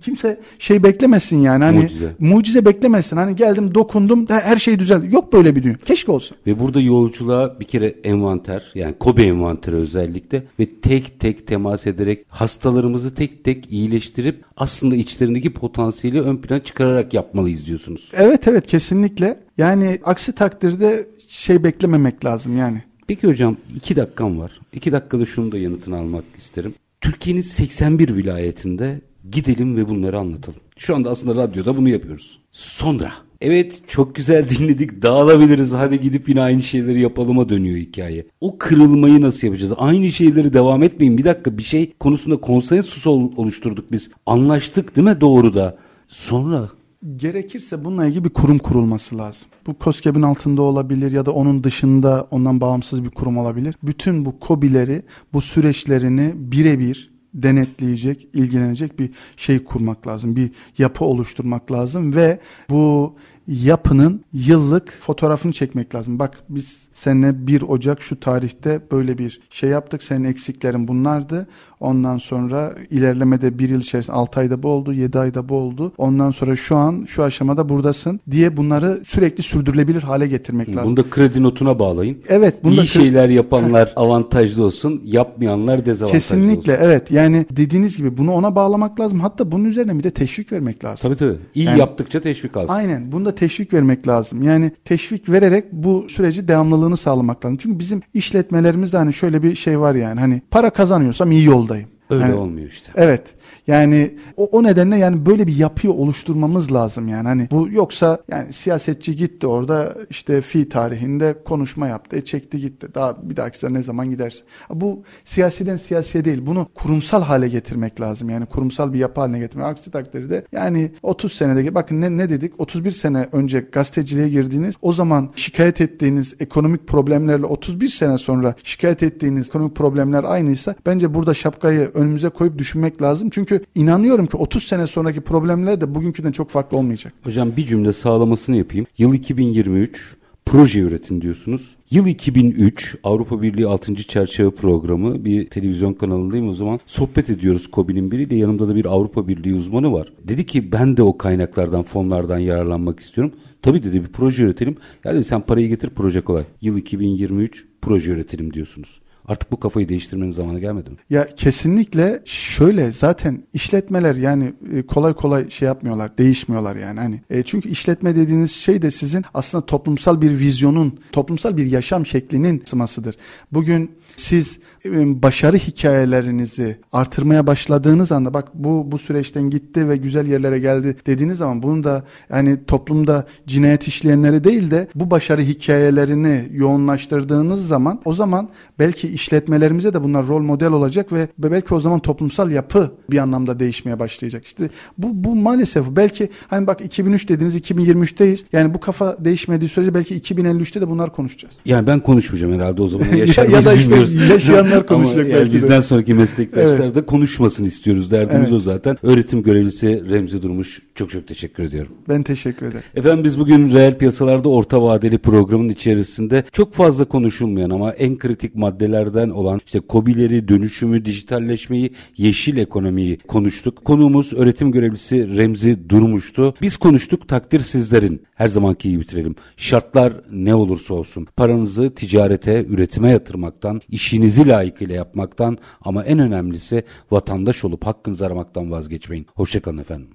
kimse şey beklemesin yani. Hani Mucize. mucize beklemesin. Hani geldim dokundum her şey düzeldi. Yok böyle bir dünya. Keşke olsa. Ve burada yolculuğa bir kere envanter yani Kobe envanteri özellikle ve tek tek temas ederek hastalarımızı tek tek iyileştirip aslında içlerindeki potansiyeli ön plana çıkararak yapmalıyız diyorsunuz. Evet evet kesinlikle. Yani aksi takdirde şey beklememek lazım yani. Peki hocam iki dakikam var. İki dakikada şunu da yanıtını almak isterim. Türkiye'nin 81 vilayetinde gidelim ve bunları anlatalım. Şu anda aslında radyoda bunu yapıyoruz. Sonra evet çok güzel dinledik dağılabiliriz hadi gidip yine aynı şeyleri yapalıma dönüyor hikaye. O kırılmayı nasıl yapacağız? Aynı şeyleri devam etmeyin. Bir dakika bir şey konusunda konsensus ol- oluşturduk biz. Anlaştık değil mi doğru da? Sonra Gerekirse bununla ilgili bir kurum kurulması lazım. Bu KOSGEB'in altında olabilir ya da onun dışında ondan bağımsız bir kurum olabilir. Bütün bu KOBİ'leri, bu süreçlerini birebir denetleyecek, ilgilenecek bir şey kurmak lazım. Bir yapı oluşturmak lazım ve bu yapının yıllık fotoğrafını çekmek lazım. Bak biz seninle 1 Ocak şu tarihte böyle bir şey yaptık. Senin eksiklerin bunlardı. Ondan sonra ilerlemede bir yıl içerisinde 6 ayda bu oldu, 7 ayda bu oldu. Ondan sonra şu an şu aşamada buradasın diye bunları sürekli sürdürülebilir hale getirmek lazım. bunu da kredi notuna bağlayın. Evet, bunda İyi şeyler yapanlar avantajlı olsun, yapmayanlar dezavantajlı olsun. Kesinlikle evet. Yani dediğiniz gibi bunu ona bağlamak lazım. Hatta bunun üzerine bir de teşvik vermek lazım. Tabii tabii. İyi Yani- yaptıkça teşvik alsın. Aynen. Bunda teşvik vermek lazım. Yani teşvik vererek bu süreci devamlılığını sağlamak lazım. Çünkü bizim işletmelerimizde hani şöyle bir şey var yani hani para kazanıyorsam iyi yoldayım. Öyle Yani- olmuyor işte. Evet. Yani o, o nedenle yani böyle bir yapıyı oluşturmamız lazım yani hani bu yoksa yani siyasetçi gitti orada işte fi tarihinde konuşma yaptı, e çekti gitti. Daha bir dahaki ne zaman gidersin? Bu siyasiden siyasiye değil. Bunu kurumsal hale getirmek lazım. Yani kurumsal bir yapı haline getirmek. Aksi takdirde yani 30 senede bakın ne, ne dedik? 31 sene önce gazeteciliğe girdiğiniz o zaman şikayet ettiğiniz ekonomik problemlerle 31 sene sonra şikayet ettiğiniz ekonomik problemler aynıysa bence burada şapkayı önümüze koyup düşünmek lazım. Çünkü inanıyorum ki 30 sene sonraki problemler de bugünküden çok farklı olmayacak. Hocam bir cümle sağlamasını yapayım. Yıl 2023 proje üretin diyorsunuz. Yıl 2003 Avrupa Birliği 6. Çerçeve Programı bir televizyon kanalındayım o zaman. Sohbet ediyoruz KOBİ'nin biriyle yanımda da bir Avrupa Birliği uzmanı var. Dedi ki ben de o kaynaklardan fonlardan yararlanmak istiyorum. Tabii dedi bir proje üretelim. Ya dedi sen parayı getir proje kolay. Yıl 2023 proje üretelim diyorsunuz. Artık bu kafayı değiştirmenin zamanı gelmedi mi? Ya kesinlikle şöyle zaten işletmeler yani e, kolay kolay şey yapmıyorlar, değişmiyorlar yani hani. E, çünkü işletme dediğiniz şey de sizin aslında toplumsal bir vizyonun, toplumsal bir yaşam şeklinin sımasıdır. Bugün siz e, başarı hikayelerinizi artırmaya başladığınız anda bak bu bu süreçten gitti ve güzel yerlere geldi dediğiniz zaman bunu da yani toplumda cinayet işleyenleri değil de bu başarı hikayelerini yoğunlaştırdığınız zaman o zaman belki işletmelerimize de bunlar rol model olacak ve belki o zaman toplumsal yapı bir anlamda değişmeye başlayacak. İşte bu bu maalesef belki hani bak 2003 dediniz 2023'teyiz. Yani bu kafa değişmediği sürece belki 2053'te de bunlar konuşacağız. Yani ben konuşmayacağım herhalde o zaman Ya- yaşar ya da işte bilmiyoruz. yaşayanlar konuşacak Ama yani belki de. bizden sonraki meslektaşlar Evet. da konuşmasını istiyoruz. Derdimiz Evet. o zaten. Öğretim görevlisi Remzi Durmuş çok çok teşekkür ediyorum. Ben teşekkür ederim. Efendim biz bugün reel piyasalarda orta vadeli programın içerisinde çok fazla konuşulmayan ama en kritik maddeler meselelerden olan işte kobileri, dönüşümü, dijitalleşmeyi, yeşil ekonomiyi konuştuk. Konuğumuz öğretim görevlisi Remzi Durmuş'tu. Biz konuştuk takdir sizlerin. Her zamanki gibi bitirelim. Şartlar ne olursa olsun. Paranızı ticarete, üretime yatırmaktan, işinizi layıkıyla yapmaktan ama en önemlisi vatandaş olup hakkınızı aramaktan vazgeçmeyin. Hoşçakalın efendim.